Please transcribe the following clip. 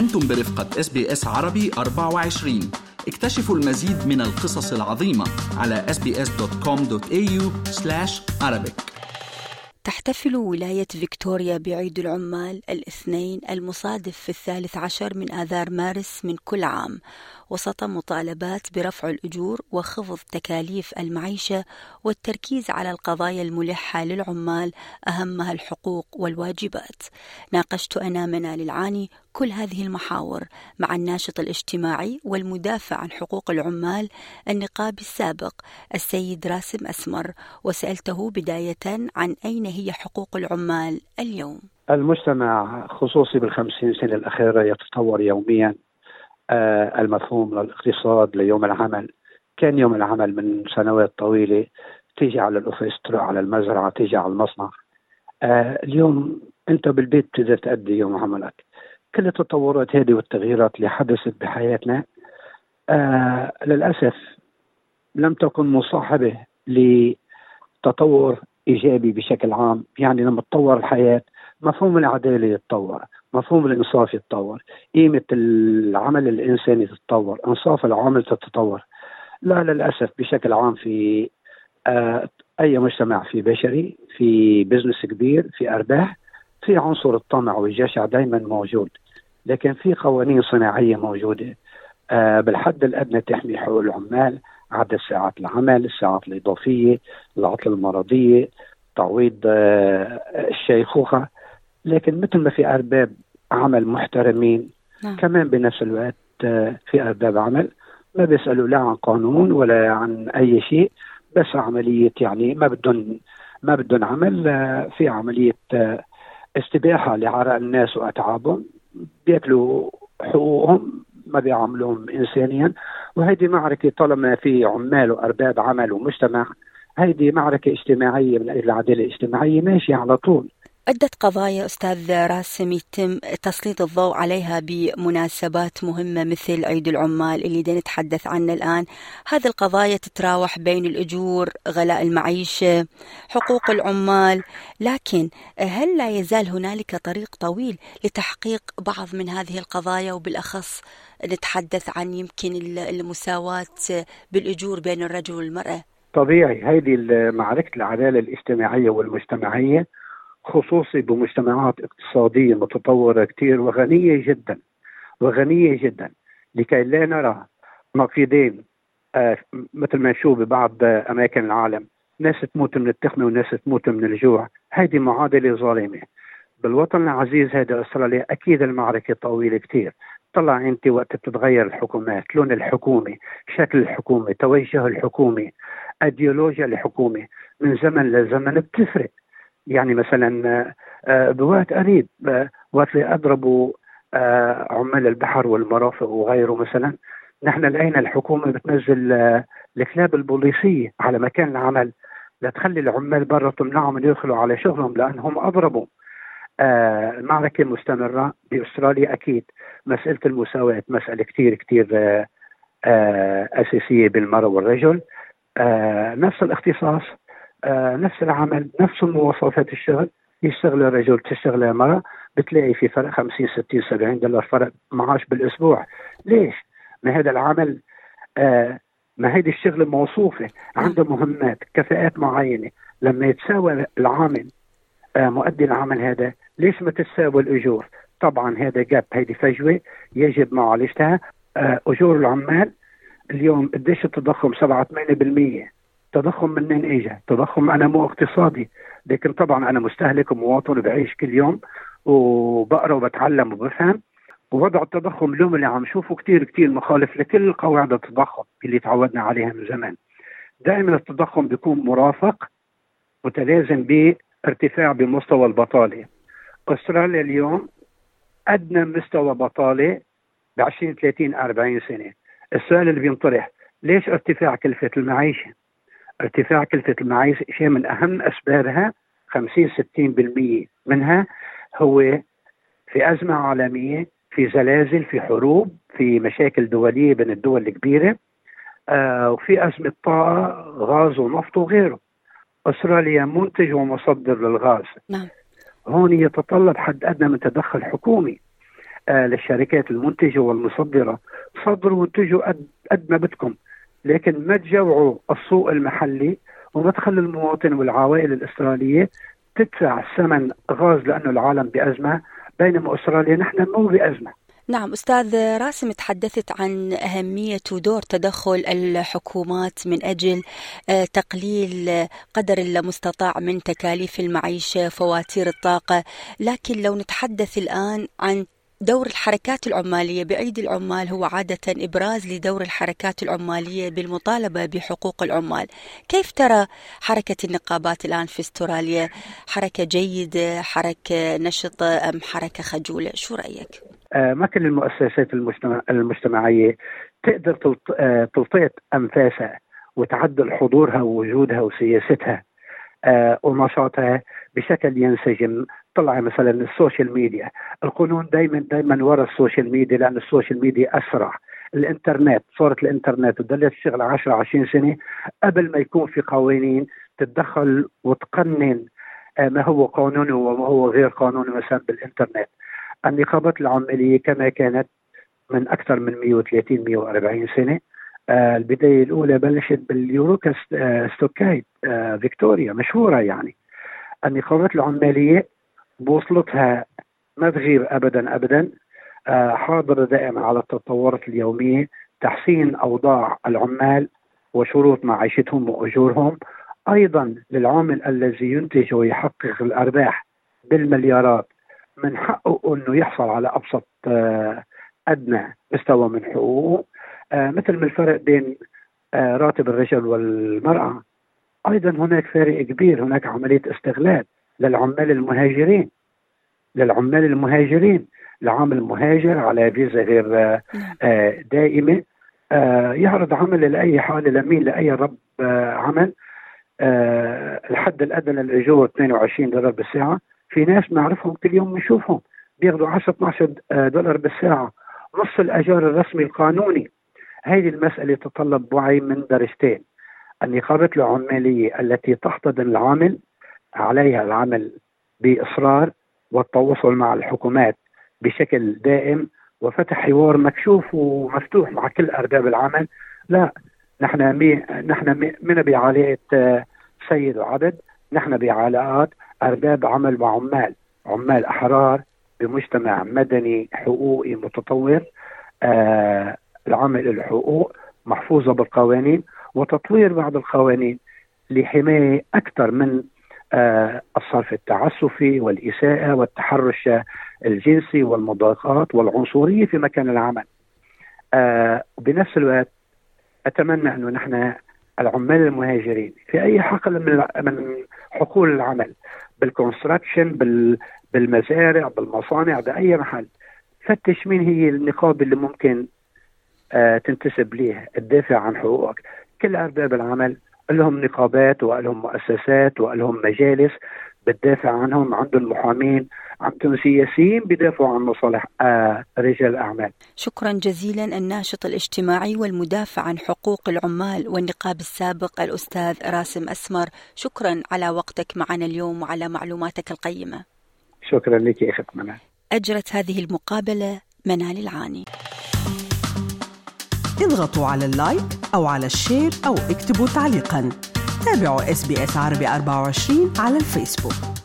أنتم برفقة SBS عربي 24 اكتشفوا المزيد من القصص العظيمة على sbs.com.au Arabic. تحتفل ولاية فيكتوريا بعيد العمال الاثنين المصادف في الثالث عشر من آذار مارس من كل عام. وسط مطالبات برفع الأجور وخفض تكاليف المعيشة والتركيز على القضايا الملحة للعمال أهمها الحقوق والواجبات. ناقشت أنا منال العاني كل هذه المحاور مع الناشط الاجتماعي والمدافع عن حقوق العمال النقابي السابق السيد راسم أسمر وسألته بداية عن أين هي حقوق العمال اليوم. المجتمع خصوصي بالخمسين سنة الأخيرة يتطور يوميا. آه، المفهوم للاقتصاد ليوم العمل. كان يوم العمل من سنوات طويلة. تيجي على الأوفيس تروح على المزرعة تيجي على المصنع. آه، اليوم أنت بالبيت تقدر تأدي يوم عملك. كل التطورات هذه والتغييرات اللي حدثت بحياتنا آه للأسف لم تكن مصاحبة لتطور إيجابي بشكل عام. يعني لما تطور الحياة مفهوم العدالة يتطور مفهوم الإنصاف يتطور قيمة العمل الإنساني تتطور إنصاف العمل تتطور. لا للأسف بشكل عام في آه أي مجتمع في بشري في بزنس كبير في أرباح في عنصر الطمع والجشع دائما موجود لكن في قوانين صناعية موجودة آه بالحد الأدنى تحمي حقوق العمال عدد ساعات العمل الساعات الإضافية العطلة المرضية تعويض آه الشيخوخة لكن مثل ما في أرباب عمل محترمين نعم. كمان بنفس الوقت آه في أرباب عمل ما بيسألوا لا عن قانون ولا عن أي شيء بس عملية يعني ما بدهم ما بدهم عمل في عملية استباحة لعرق الناس وأتعابهم بياكلوا حقوقهم ما بيعاملوهم انسانيا. وهيدي معركة طالما في عمال وأرباب عمل ومجتمع هيدي معركة اجتماعية من أجل العدالة الاجتماعية ماشية على طول. عدة قضايا أستاذ راسم يتم تسليط الضوء عليها بمناسبات مهمة مثل عيد العمال اللي دي نتحدث عنه الآن. هذه القضايا تتراوح بين الأجور غلاء المعيشة حقوق العمال. لكن هل لا يزال هنالك طريق طويل لتحقيق بعض من هذه القضايا؟ وبالأخص نتحدث عن يمكن المساواة بالأجور بين الرجل والمرأة. طبيعي هذه معركة العدالة الاجتماعية والمجتمعية خصوصي بمجتمعات اقتصادية متطورة كثير وغنية جدا وغنية جدا. لكي لا نرى نقيضين آه مثل ما نشوف ببعض آه أماكن العالم ناس تموت من التخمة وناس تموت من الجوع. هذه معادلة ظالمة. بالوطن العزيز هذا أستراليا أكيد المعركة طويلة كثير طلع أنت وقت بتتغير الحكومات لون الحكومة شكل الحكومة توجه الحكومة ايديولوجيا الحكومة. من زمن لزمن بتفرق. يعني مثلا آه، بوقت قريب آه، وقت اللي اضربوا آه، عمال البحر والمرافق وغيره مثلا. نحن لقينا الحكومة بتنزل الكلاب البوليسية على مكان العمل لتخلي العمال برا تمنعهم من يدخلوا على شغلهم لأنهم أضربوا. المعركة مستمرة بأستراليا أكيد. مسألة المساواة مسألة كثير كثير أساسية بالمرأة والرجل. نفس الاختصاص. آه نفس العمل نفس مواصفات الشغل يشتغل الرجل تشتغل المرأة بتلاقي في فرق 50 60 70 دولار فرق معاش بالأسبوع. ليش؟ ما هذا العمل آه ما هيدي الشغل موصوفة عنده مهمات كفاءات معينة. لما يتساوى العامل آه مؤدي العمل هذا ليش ما تتساوى الأجور؟ طبعا هذا جاب هيدي فجوة يجب معالجتها. آه أجور العمال اليوم قديش التضخم؟ 7 8% تضخم منين اجى؟ تضخم أنا مو اقتصادي لكن طبعا أنا مستهلك ومواطن بعيش كل يوم وبقرأ وبتعلم وبفهم. ووضع التضخم اليوم اللي عم نشوفه كثير كثير مخالف لكل قواعد التضخم اللي تعودنا عليها من زمان. دائما التضخم بيكون مرافق متلازم بارتفاع بمستوى البطالة. أستراليا اليوم أدنى مستوى بطالة ب 20 30 40 سنة. السؤال اللي بينطرح ليش ارتفاع كلفة المعيشة؟ ارتفاع كلفة المعيشة شيء من أهم أسبابها 50 60% منها هو في أزمة عالمية في زلازل في حروب في مشاكل دولية بين الدول الكبيرة آه وفي أزمة طاقة غاز ونفط وغيره. أستراليا منتج ومصدر للغاز. نعم. هون يتطلب حد أدنى من تدخل حكومي آه للشركات المنتجة والمصدرة. صدروا وانتجوا قد ما بدكم. لكن ما تجوعوا السوق المحلي وما تخلوا المواطن والعوائل الاستراليه تدفع ثمن غاز لأنه العالم بأزمة بينما أستراليا نحن مو بأزمة. نعم أستاذ راسم تحدثت عن أهمية ودور تدخل الحكومات من أجل آه، تقليل قدر المستطاع من تكاليف المعيشة فواتير الطاقة. لكن لو نتحدث الآن عن دور الحركات العمالية بعيد العمال هو عادة إبراز لدور الحركات العمالية بالمطالبة بحقوق العمال. كيف ترى حركة النقابات الآن في استراليا؟ حركة جيدة حركة نشطة أم حركة خجولة؟ شو رأيك؟ آه ما كل المؤسسات المجتمع المجتمعية تقدر آه، تلتقط أنفاسها وتعدل حضورها ووجودها وسياستها آه ونشاطها. بشكل ينسجم مع مثلا ال social media. القانون دائما دائما ورا ال social media لأن ال social media أسرع. الإنترنت صورة الإنترنت وضلت تشتغل 10 20 سنة. قبل ما يكون في قوانين تتدخل وتقنن آه، ما هو قانوني وما هو غير قانوني مثلا بالإنترنت. النقابات العمالية كما كانت من أكثر من 130 140 سنة. آه البداية الأولى بلشت باليوروكا آه ستوكايت فيكتوريا مشهورة يعني. النقابات العمالية بوصلتها ما تغيب ابدا ابدا. آه حاضره دائما على التطورات اليومية تحسين أوضاع العمال وشروط معيشتهم وأجورهم. أيضا للعامل الذي ينتج ويحقق الأرباح بالمليارات من حقه إنه يحصل على أبسط آه أدنى مستوى من حقوقه. آه مثل ما الفرق بين راتب الرجل والمرأة. أيضا هناك فارق كبير هناك عملية استغلال للعمال المهاجرين. للعمال المهاجرين العامل مهاجر على فيزا غير آه، نعم. دائمة. آه، يعرض عمل لأي حاله لمين؟ لأي رب آه، عمل. الحد الأدنى للأجور 22 دولار بالساعة. في ناس بنعرفهم كل يوم بنشوفهم بياخذوا 10 12 دولار بالساعة. نص الأجار الرسمي القانوني. هذه المسألة تتطلب وعي من درجتين النقابة العمالية التي تحتضن العامل عليها العمل بإصرار والتواصل مع الحكومات بشكل دائم وفتح حوار مكشوف ومفتوح مع كل أرباب العمل. لا نحن مي نحن من بعلاقة آه، سيد وعبد نحن بعلاقات أرباب عمل وعمال عمال أحرار بمجتمع مدني حقوقي متطور آه العمل الحقوق محفوظة بالقوانين. وتطوير بعض القوانين لحماية أكثر من آه الصرف التعسفي والإساءة والتحرش الجنسي والمضايقات والعنصرية في مكان العمل. آه بنفس الوقت أتمنى أنه نحن العمال المهاجرين في أي حقل من من حقول العمل بالكونستراكشن بال بالمزارع بالمصانع بأي محل فتش مين هي النقابة اللي ممكن آه تنتسب ليها تدافع عن حقوقك. كل أرباب العمل لهم نقابات ولهم مؤسسات ولهم مجالس بتدافع عنهم عندهم محامين عندهم سياسيين بدافعوا عن مصالح آه رجال الأعمال. شكرا جزيلا الناشط الاجتماعي والمدافع عن حقوق العمال والنقاب السابق الأستاذ راسم أسمر، شكرا على وقتك معنا اليوم وعلى معلوماتك القيمة. شكرا لك يا أخت منال. أجرت هذه المقابلة منال العاني. اضغطوا على ال like أو على ال share أو اكتبوا تعليقا. تابعوا SBS عربي 24 على الفيسبوك.